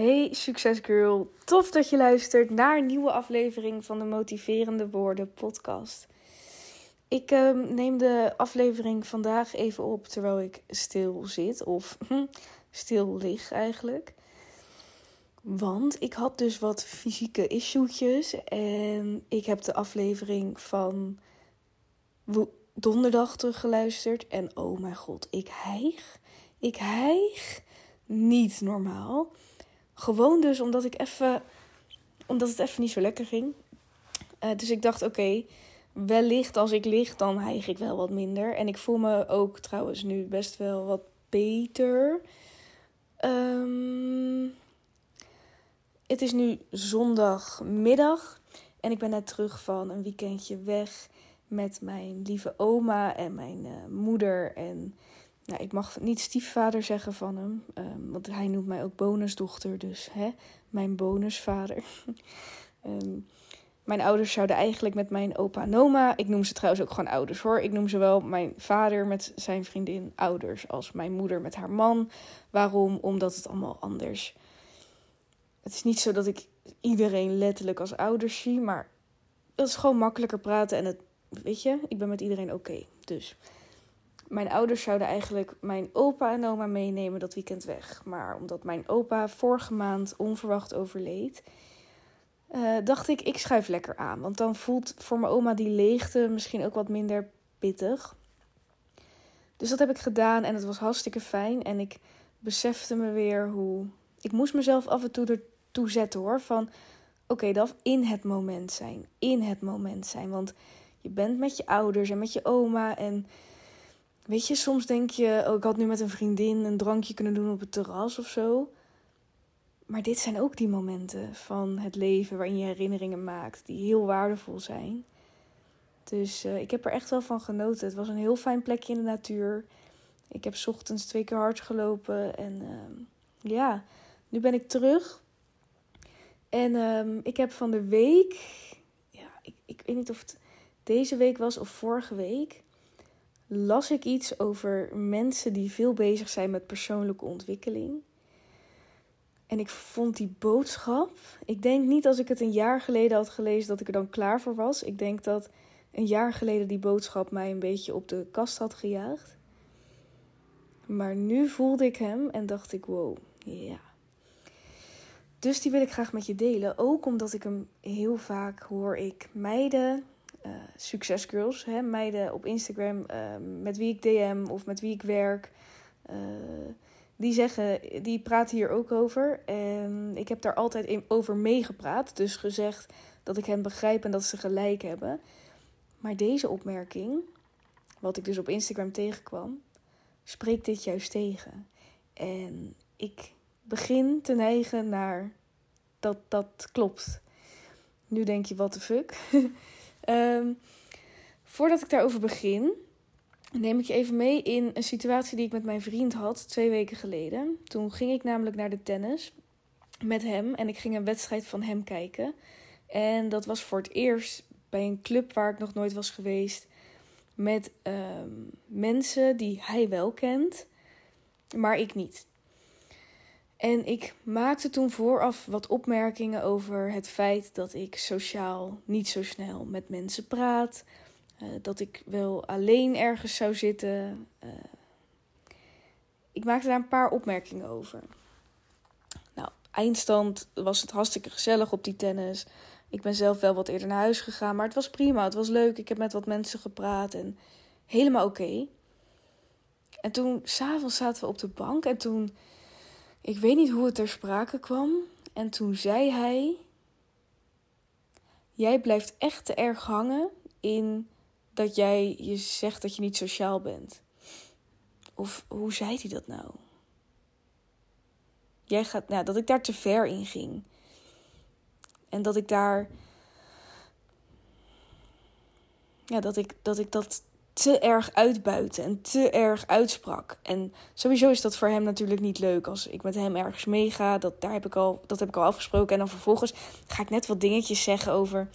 Hey succesgirl, tof dat je luistert naar een nieuwe aflevering van de Motiverende Woorden podcast. Ik ehm, neem de aflevering vandaag even op terwijl ik stil zit of hm, stil lig eigenlijk. Want ik had dus wat fysieke issues en ik heb de aflevering van donderdag teruggeluisterd en oh mijn god, ik hijg. Ik hijg niet normaal. Gewoon dus omdat ik even. Omdat het even niet zo lekker ging. Uh, dus ik dacht, oké, wellicht als ik lig, dan hijg ik wel wat minder. En ik voel me ook trouwens nu best wel wat beter. Um, het is nu zondagmiddag. En ik ben net terug van een weekendje weg met mijn lieve oma en mijn uh, moeder en nou, ik mag niet stiefvader zeggen van hem, um, want hij noemt mij ook bonusdochter, dus hè, mijn bonusvader. um, mijn ouders zouden eigenlijk met mijn opa en oma, ik noem ze trouwens ook gewoon ouders hoor, ik noem ze wel mijn vader met zijn vriendin ouders, als mijn moeder met haar man. Waarom? Omdat het allemaal anders. Het is niet zo dat ik iedereen letterlijk als ouders zie, maar dat is gewoon makkelijker praten en het, weet je, ik ben met iedereen oké. Dus mijn ouders zouden eigenlijk mijn opa en oma meenemen dat weekend weg. Maar omdat mijn opa vorige maand onverwacht overleed, uh, dacht ik, ik schuif lekker aan. Want dan voelt voor mijn oma die leegte misschien ook wat minder pittig. Dus dat heb ik gedaan en het was hartstikke fijn. En ik besefte me weer hoe. Ik moest mezelf af en toe ertoe zetten hoor. Van oké, okay, dat in het moment zijn. In het moment zijn. Want je bent met je ouders en met je oma. En Weet je, soms denk je, oh, ik had nu met een vriendin een drankje kunnen doen op het terras of zo. Maar dit zijn ook die momenten van het leven waarin je herinneringen maakt die heel waardevol zijn. Dus uh, ik heb er echt wel van genoten. Het was een heel fijn plekje in de natuur. Ik heb ochtends twee keer hard gelopen. En uh, ja, nu ben ik terug. En uh, ik heb van de week, ja, ik, ik weet niet of het deze week was of vorige week las ik iets over mensen die veel bezig zijn met persoonlijke ontwikkeling. En ik vond die boodschap. Ik denk niet als ik het een jaar geleden had gelezen dat ik er dan klaar voor was. Ik denk dat een jaar geleden die boodschap mij een beetje op de kast had gejaagd. Maar nu voelde ik hem en dacht ik: wow, ja. Dus die wil ik graag met je delen. Ook omdat ik hem heel vaak hoor ik meiden uh, succesgirls, hè, meiden op Instagram ehm, met wie ik DM of met wie ik werk. Uh, die zeggen, die praten hier ook over. En ik heb daar altijd over meegepraat. Dus gezegd dat ik hen begrijp en dat ze gelijk hebben. Maar deze opmerking, wat ik dus op Instagram tegenkwam, spreekt dit juist tegen. En ik begin te neigen naar dat dat klopt. Nu denk je, wat de fuck? Um, voordat ik daarover begin, neem ik je even mee in een situatie die ik met mijn vriend had twee weken geleden. Toen ging ik namelijk naar de tennis met hem en ik ging een wedstrijd van hem kijken. En dat was voor het eerst bij een club waar ik nog nooit was geweest. Met um, mensen die hij wel kent, maar ik niet. En ik maakte toen vooraf wat opmerkingen over het feit dat ik sociaal niet zo snel met mensen praat. Uh, dat ik wel alleen ergens zou zitten. Uh, ik maakte daar een paar opmerkingen over. Nou, eindstand was het hartstikke gezellig op die tennis. Ik ben zelf wel wat eerder naar huis gegaan, maar het was prima. Het was leuk. Ik heb met wat mensen gepraat en helemaal oké. En toen, s'avonds zaten we op de bank en toen ik weet niet hoe het ter sprake kwam. En toen zei hij: Jij blijft echt te erg hangen in dat jij je zegt dat je niet sociaal bent. Of hoe zei hij dat nou? Jij gaat, nou, dat ik daar te ver in ging. En dat ik daar. Ja, dat ik dat, ik dat te erg uitbuiten en te erg uitsprak. En sowieso is dat voor hem natuurlijk niet leuk als ik met hem ergens meega. Dat, daar heb ik al, dat heb ik al afgesproken. En dan vervolgens ga ik net wat dingetjes zeggen over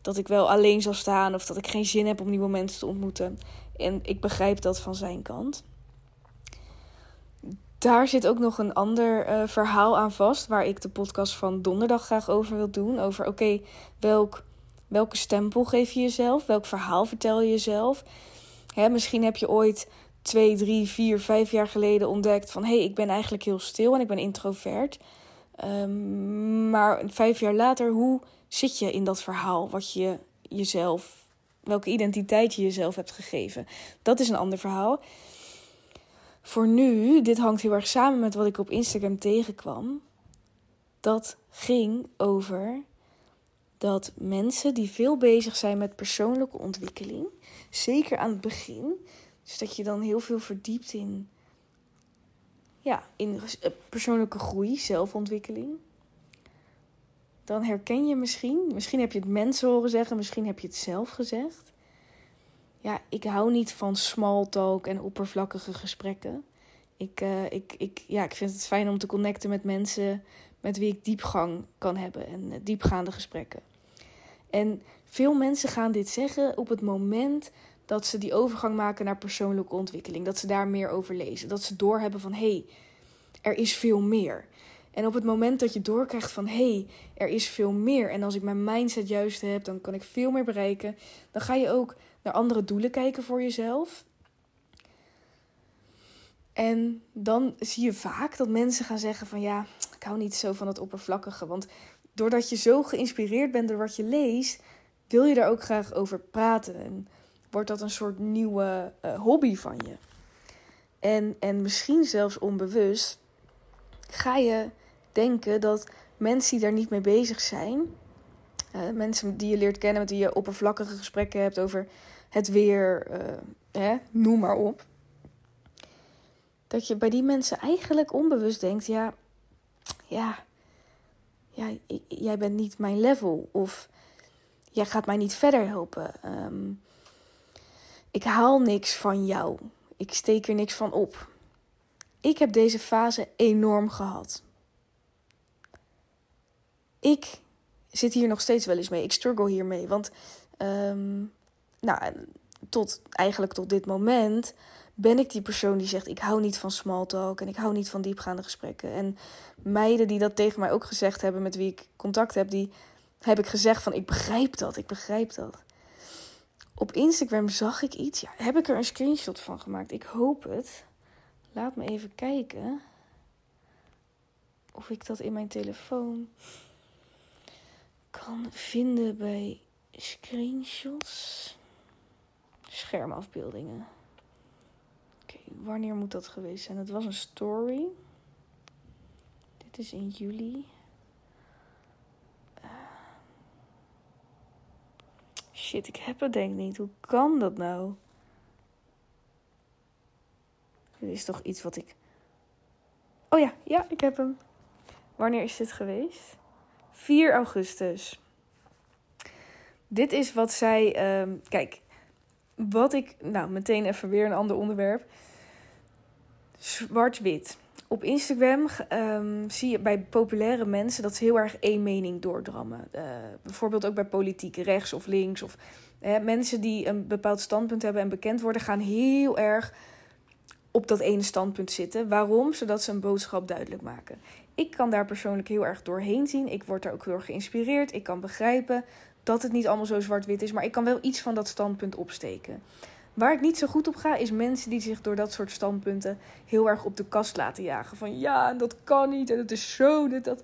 dat ik wel alleen zal staan of dat ik geen zin heb om nieuwe mensen te ontmoeten. En ik begrijp dat van zijn kant. daar zit ook nog een ander uh, verhaal aan vast, waar ik de podcast van donderdag graag over wil doen. Over oké, welk, welke stempel geef je jezelf? Welk verhaal vertel je jezelf? Hè, misschien heb je ooit twee, drie, vier, vijf jaar geleden ontdekt van hé, hey, ik ben eigenlijk heel stil en ik ben introvert. Um, maar vijf jaar later, hoe zit je in dat verhaal wat je jezelf, welke identiteit je jezelf hebt gegeven? Dat is een ander verhaal. Voor nu, dit hangt heel erg samen met wat ik op Instagram tegenkwam. Dat ging over dat mensen die veel bezig zijn met persoonlijke ontwikkeling, zeker aan het begin, dus dat je dan heel veel verdiept in, ja, in eh, persoonlijke groei, zelfontwikkeling. Dan herken je misschien, misschien heb je het mensen horen zeggen, misschien heb je het zelf gezegd. Ja, ik hou niet van small talk en oppervlakkige gesprekken. Ik, uh, ik, ik, ja, ik vind het fijn om te connecten met mensen met wie ik diepgang kan hebben en eh, diepgaande gesprekken. En veel mensen gaan dit zeggen op het moment dat ze die overgang maken naar persoonlijke ontwikkeling. Dat ze daar meer over lezen. Dat ze doorhebben van hé, hey, er is veel meer. En op het moment dat je doorkrijgt van hé, hey, er is veel meer. En als ik mijn mindset juist heb, dan kan ik veel meer bereiken. Dan ga je ook naar andere doelen kijken voor jezelf. En dan zie je vaak dat mensen gaan zeggen van ja, ik hou niet zo van het oppervlakkige. Want doordat je zo geïnspireerd bent door wat je leest, wil je daar ook graag over praten. En wordt dat een soort nieuwe uh, hobby van je. En, en misschien zelfs onbewust ga je denken dat mensen die daar niet mee bezig zijn, uh, mensen die je leert kennen, met wie je oppervlakkige gesprekken hebt over het weer, uh, hè, noem maar op. Dat je bij die mensen eigenlijk onbewust denkt: ja, ja, jij bent niet mijn level. Of jij gaat mij niet verder helpen. Um, ik haal niks van jou. Ik steek er niks van op. Ik heb deze fase enorm gehad. Ik zit hier nog steeds wel eens mee. Ik struggle hiermee. Want um, nou, tot, eigenlijk tot dit moment ben ik die persoon die zegt: Ik hou niet van small talk en ik hou niet van diepgaande gesprekken. En meiden die dat tegen mij ook gezegd hebben, met wie ik contact heb, die heb ik gezegd: van Ik begrijp dat, ik begrijp dat. Op Instagram zag ik iets. Ja, heb ik er een screenshot van gemaakt? Ik hoop het. Laat me even kijken. Of ik dat in mijn telefoon kan vinden bij screenshots. Schermafbeeldingen. Wanneer moet dat geweest zijn? Het was een story. Dit is in juli. Shit, ik heb het denk ik niet. Hoe kan dat nou? Dit is toch iets wat ik. Oh ja, ja, ik heb hem. Wanneer is dit geweest? 4 augustus. Dit is wat zij. Um, kijk, wat ik. Nou, meteen even weer een ander onderwerp. Zwart-wit op Instagram um, zie je bij populaire mensen dat ze heel erg één mening doordrammen. Uh, bijvoorbeeld ook bij politiek, rechts of links. Of mensen die een bepaald standpunt hebben en bekend worden, gaan heel erg op dat ene standpunt zitten. Waarom? Zodat ze een boodschap duidelijk maken. Ik kan daar persoonlijk heel erg doorheen zien. Ik word daar ook door geïnspireerd. Ik kan begrijpen dat het niet allemaal zo zwart-wit is, maar ik kan wel iets van dat standpunt opsteken. Waar ik niet zo goed op ga, is mensen die zich door dat soort standpunten heel erg op de kast laten jagen. Van ja, dat kan niet en het is zo, dit, dat.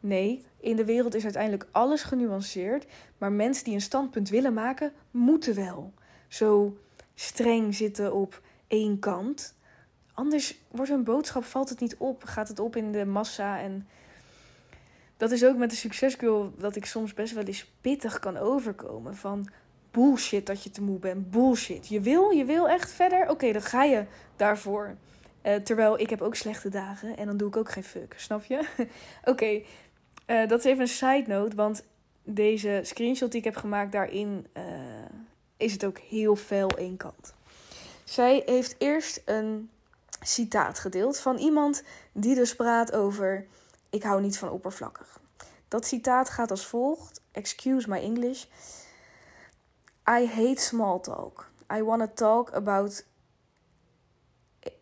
Nee, in de wereld is uiteindelijk alles genuanceerd. Maar mensen die een standpunt willen maken, moeten wel zo streng zitten op één kant. Anders wordt een boodschap, valt het niet op, gaat het op in de massa. En dat is ook met de succesgirl dat ik soms best wel eens pittig kan overkomen. Van bullshit dat je te moe bent. Bullshit. Je wil, je wil echt verder? Oké, dan ga je daarvoor. Uh, terwijl ik heb ook slechte dagen en dan doe ik ook geen fuck. Snap je? Oké, eh, dat is even een side note. Want deze screenshot die ik heb gemaakt, daarin uh, is het ook heel fel één kant. Zij heeft eerst een citaat gedeeld van iemand die dus praat over: Ik hou niet van oppervlakkig. Dat citaat gaat als volgt: Excuse my English. I hate small talk. I want to talk about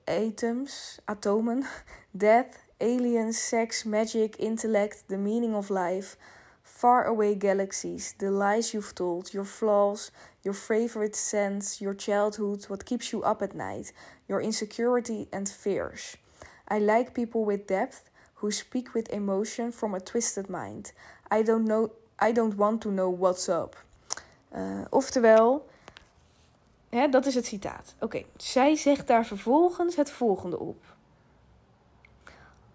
atoms, atomen, death, aliens, sex, magic, intellect, the meaning of life, far away galaxies, the lies you've told, your flaws, your favorite scents, your childhood, what keeps you up at night, your insecurity and fears. I like people with depth who speak with emotion from a twisted mind. I don't know I don't want to know what's up. Uh, oftewel, hè, dat is het citaat. Oké, zij zegt daar vervolgens het volgende op.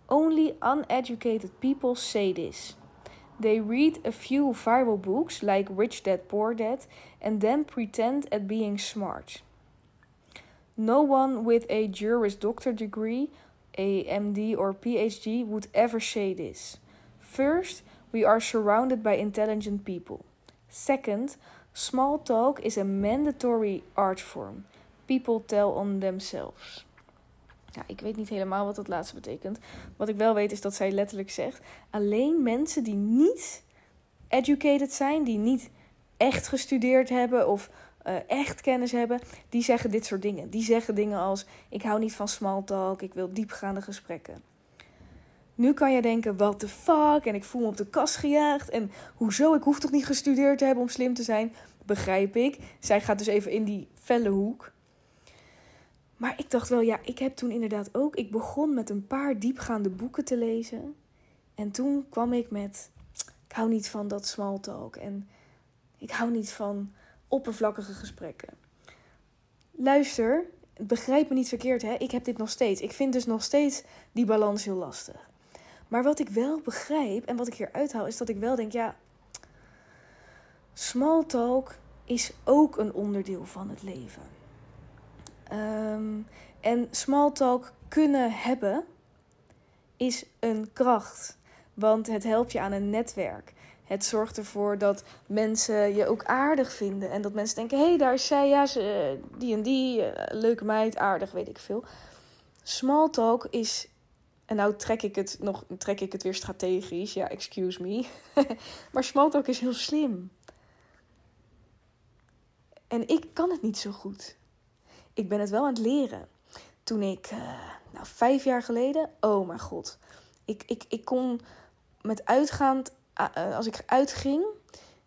Only uneducated people say this. They read a few viral books like Rich Dad Poor Dad and then pretend at being smart. No one with a Juris Doctor degree, a MD or PhD would ever say this. First, we are surrounded by intelligent people. Second, small talk is a mandatory art form. People tell on themselves. Ja, ik weet niet helemaal wat dat laatste betekent. Wat ik wel weet is dat zij letterlijk zegt: alleen mensen die niet educated zijn, die niet echt gestudeerd hebben of uh, echt kennis hebben, die zeggen dit soort dingen. Die zeggen dingen als: ik hou niet van small talk, ik wil diepgaande gesprekken. Nu kan je denken, what the fuck? En ik voel me op de kast gejaagd. En hoezo? Ik hoef toch niet gestudeerd te hebben om slim te zijn? Begrijp ik. Zij gaat dus even in die felle hoek. Maar ik dacht wel, ja, ik heb toen inderdaad ook... Ik begon met een paar diepgaande boeken te lezen. En toen kwam ik met... Ik hou niet van dat small talk. En ik hou niet van oppervlakkige gesprekken. Luister, begrijp me niet verkeerd, hè? Ik heb dit nog steeds. Ik vind dus nog steeds die balans heel lastig. Maar wat ik wel begrijp en wat ik hier uithaal, is dat ik wel denk, ja, small talk is ook een onderdeel van het leven. Um, en small talk kunnen hebben is een kracht, want het helpt je aan een netwerk. Het zorgt ervoor dat mensen je ook aardig vinden. En dat mensen denken: hé, hey, daar is zij, ja, ze, die en die, eh, leuke meid, aardig, weet ik veel. Small talk is en nou trek ik het nog trek ik het weer strategisch. Ja, excuse me. maar smalltalk is heel slim. En ik kan het niet zo goed. Ik ben het wel aan het leren. Toen ik, uh, nou, vijf jaar geleden, oh mijn god. Ik, ik, ik kon met uitgaand, uh, als ik uitging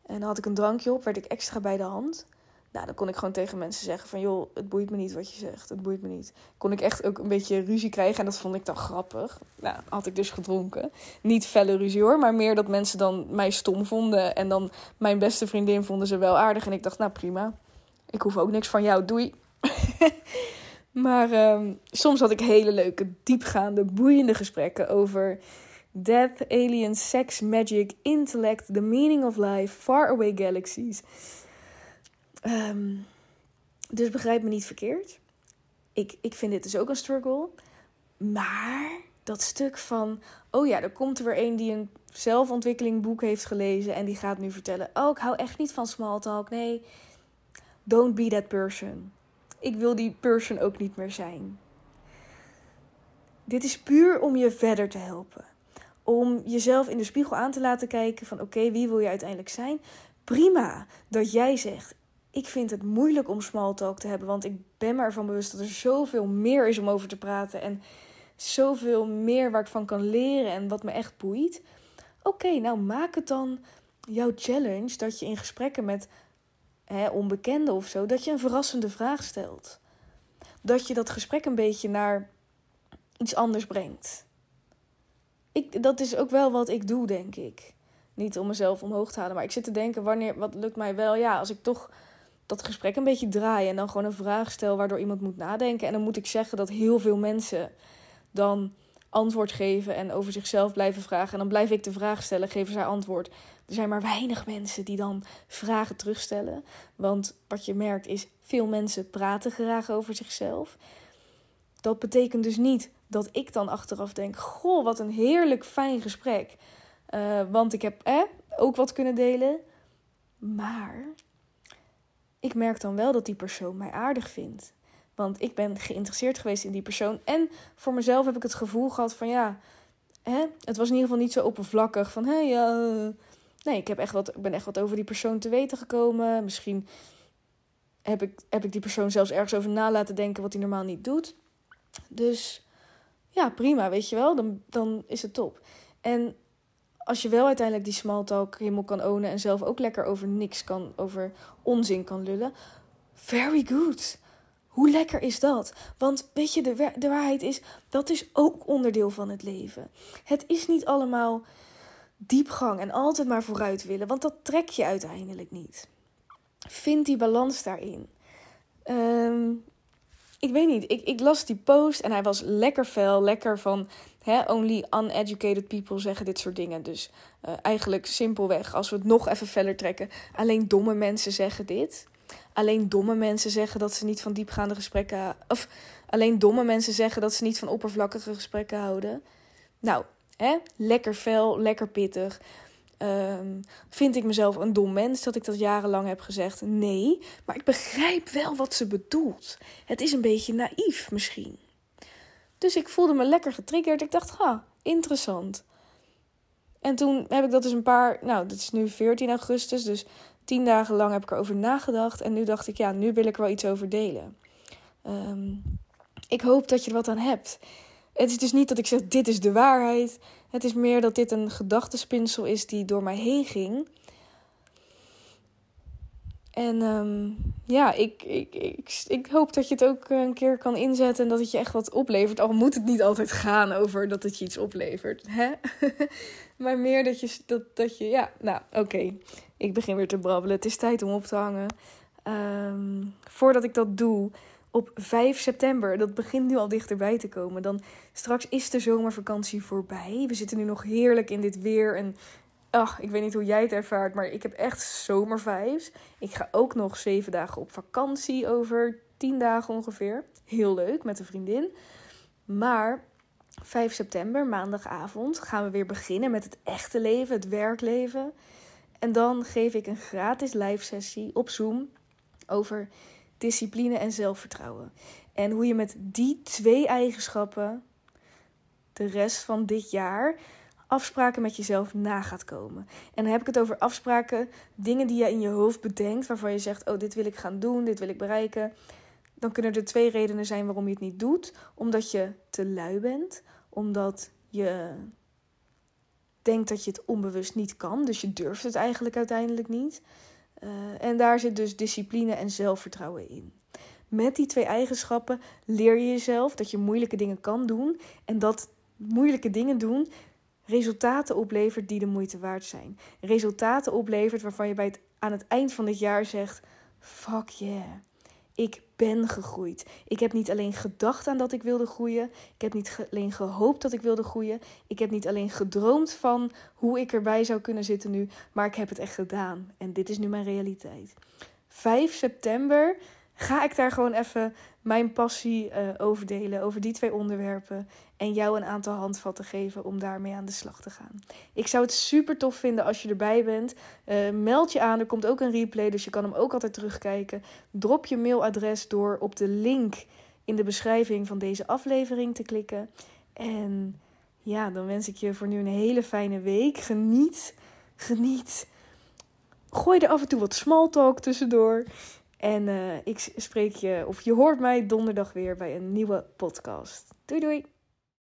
en dan had ik een drankje op, werd ik extra bij de hand. Nou, dan kon ik gewoon tegen mensen zeggen van... joh, het boeit me niet wat je zegt, het boeit me niet. Kon ik echt ook een beetje ruzie krijgen en dat vond ik dan grappig. Nou, had ik dus gedronken. Niet felle ruzie hoor, maar meer dat mensen dan mij stom vonden... en dan mijn beste vriendin vonden ze wel aardig. En ik dacht, nou prima, ik hoef ook niks van jou, doei. maar um, soms had ik hele leuke, diepgaande, boeiende gesprekken over... Death, aliens, sex, magic, intellect, the meaning of life, faraway galaxies... Um, dus begrijp me niet verkeerd. Ik, ik vind dit dus ook een struggle. Maar dat stuk van, oh ja, er komt er weer een die een zelfontwikkeling boek heeft gelezen en die gaat nu vertellen, oh, ik hou echt niet van small talk. Nee, don't be that person. Ik wil die person ook niet meer zijn. Dit is puur om je verder te helpen. Om jezelf in de spiegel aan te laten kijken van oké, wie wil je uiteindelijk zijn? Prima dat jij zegt, ik vind het moeilijk om small talk te hebben. Want ik ben me ervan bewust dat er zoveel meer is om over te praten. En zoveel meer waar ik van kan leren en wat me echt boeit. Oké, nou maak het dan jouw challenge dat je in gesprekken met hè, onbekenden of zo, dat je een verrassende vraag stelt. Dat je dat gesprek een beetje naar iets anders brengt. Ik, dat is ook wel wat ik doe, denk ik. Niet om mezelf omhoog te halen, maar ik zit te denken: wanneer, wat lukt mij wel? Ja, als ik toch dat gesprek een beetje draaien en dan gewoon een vraag stel waardoor iemand moet nadenken. En dan moet ik zeggen dat heel veel mensen dan antwoord geven en over zichzelf blijven vragen. En dan blijf ik de vraag stellen, geven zij antwoord. Er zijn maar weinig mensen die dan vragen terugstellen. Want wat je merkt is, veel mensen praten graag over zichzelf. Dat betekent dus niet dat ik dan achteraf denk: Goh, wat een heerlijk fijn gesprek. Uh, want ik heb eh, ook wat kunnen delen. Maar ik merk dan wel dat die persoon mij aardig vindt. Want ik ben geïnteresseerd geweest in die persoon. En voor mezelf heb ik het gevoel gehad van ja, hè, het was in ieder geval niet zo oppervlakkig van hé, hey, uh, nee, ik, heb echt wat, ik ben echt wat over die persoon te weten gekomen. Misschien heb ik, heb ik die persoon zelfs ergens over na laten denken wat hij normaal niet doet. Dus ja, prima, weet je wel. Dan, dan is het top. En als je wel uiteindelijk die small talk helemaal kan ownen en zelf ook lekker over niks kan, over onzin kan lullen, very good. Hoe lekker is dat? Want weet je, de, waarheid is, dat is ook onderdeel van het leven. Het is niet allemaal diepgang en altijd maar vooruit willen, want dat trek je uiteindelijk niet. Vind die balans daarin. Um, ik weet niet, ik, ik las die post en hij was lekker fel, lekker van only uneducated people zeggen dit soort dingen. Dus uh, eigenlijk simpelweg, als we het nog even feller trekken, alleen domme mensen zeggen dit. Alleen domme mensen zeggen dat ze niet van diepgaande gesprekken. Of alleen domme mensen zeggen dat ze niet van oppervlakkige gesprekken houden. Nou, hè, lekker fel, lekker pittig. Um, vind ik mezelf een dom mens dat ik dat jarenlang heb gezegd? Nee, maar ik begrijp wel wat ze bedoelt. Het is een beetje naïef misschien. Dus ik voelde me lekker getriggerd. Ik dacht, ha, interessant. En toen heb ik dat dus een paar, nou, dat is nu 14 augustus, dus tien dagen lang heb ik erover nagedacht. En nu dacht ik, ja, nu wil ik wel iets over delen. Um, ik hoop dat je er wat aan hebt. Het is dus niet dat ik zeg, dit is de waarheid. Het is meer dat dit een gedachtespinsel is die door mij heen ging. En um, ja, ik, ik, ik, ik hoop dat je het ook een keer kan inzetten en dat het je echt wat oplevert. Al moet het niet altijd gaan over dat het je iets oplevert. Hè? maar meer dat je, dat, dat je ja, nou oké. Ik begin weer te brabbelen. Het is tijd om op te hangen. Um, voordat ik dat doe, op 5 september. Dat begint nu al dichterbij te komen. Dan straks is de zomervakantie voorbij. We zitten nu nog heerlijk in dit weer. En ach, ik weet niet hoe jij het ervaart, maar ik heb echt zomervibes. Ik ga ook nog zeven dagen op vakantie over tien dagen ongeveer. Heel leuk met een vriendin. Maar 5 september, maandagavond, gaan we weer beginnen met het echte leven, het werkleven. En dan geef ik een gratis live sessie op Zoom over discipline en zelfvertrouwen. En hoe je met die twee eigenschappen de rest van dit jaar afspraken met jezelf na gaat komen. En dan heb ik het over afspraken, dingen die je in je hoofd bedenkt, waarvan je zegt: Oh, dit wil ik gaan doen, dit wil ik bereiken. Dan kunnen er twee redenen zijn waarom je het niet doet. Omdat je te lui bent, omdat je denkt dat je het onbewust niet kan, dus je durft het eigenlijk uiteindelijk niet. Uh, en daar zit dus discipline en zelfvertrouwen in. Met die twee eigenschappen leer je jezelf dat je moeilijke dingen kan doen en dat moeilijke dingen doen resultaten oplevert die de moeite waard zijn. Resultaten oplevert waarvan je bij het, aan het eind van het jaar zegt: fuck yeah. Ik ben gegroeid. Ik heb niet alleen gedacht aan dat ik wilde groeien. Ik heb niet alleen gehoopt dat ik wilde groeien. Ik heb niet alleen gedroomd van hoe ik erbij zou kunnen zitten nu. Maar ik heb het echt gedaan. En dit is nu mijn realiteit. 5 september ga ik daar gewoon even mijn passie uh, over delen. Over die twee onderwerpen. En jou een aantal handvatten geven om daarmee aan de slag te gaan. Ik zou het super tof vinden als je erbij bent. Uh, meld je aan. Er komt ook een replay, dus je kan hem ook altijd terugkijken. Drop je mailadres door op de link in de beschrijving van deze aflevering te klikken. En ja, dan wens ik je voor nu een hele fijne week. Geniet. Geniet. Gooi er af en toe wat small talk tussendoor. En uh, ik spreek je, of je hoort mij donderdag weer bij een nieuwe podcast. Doei doei!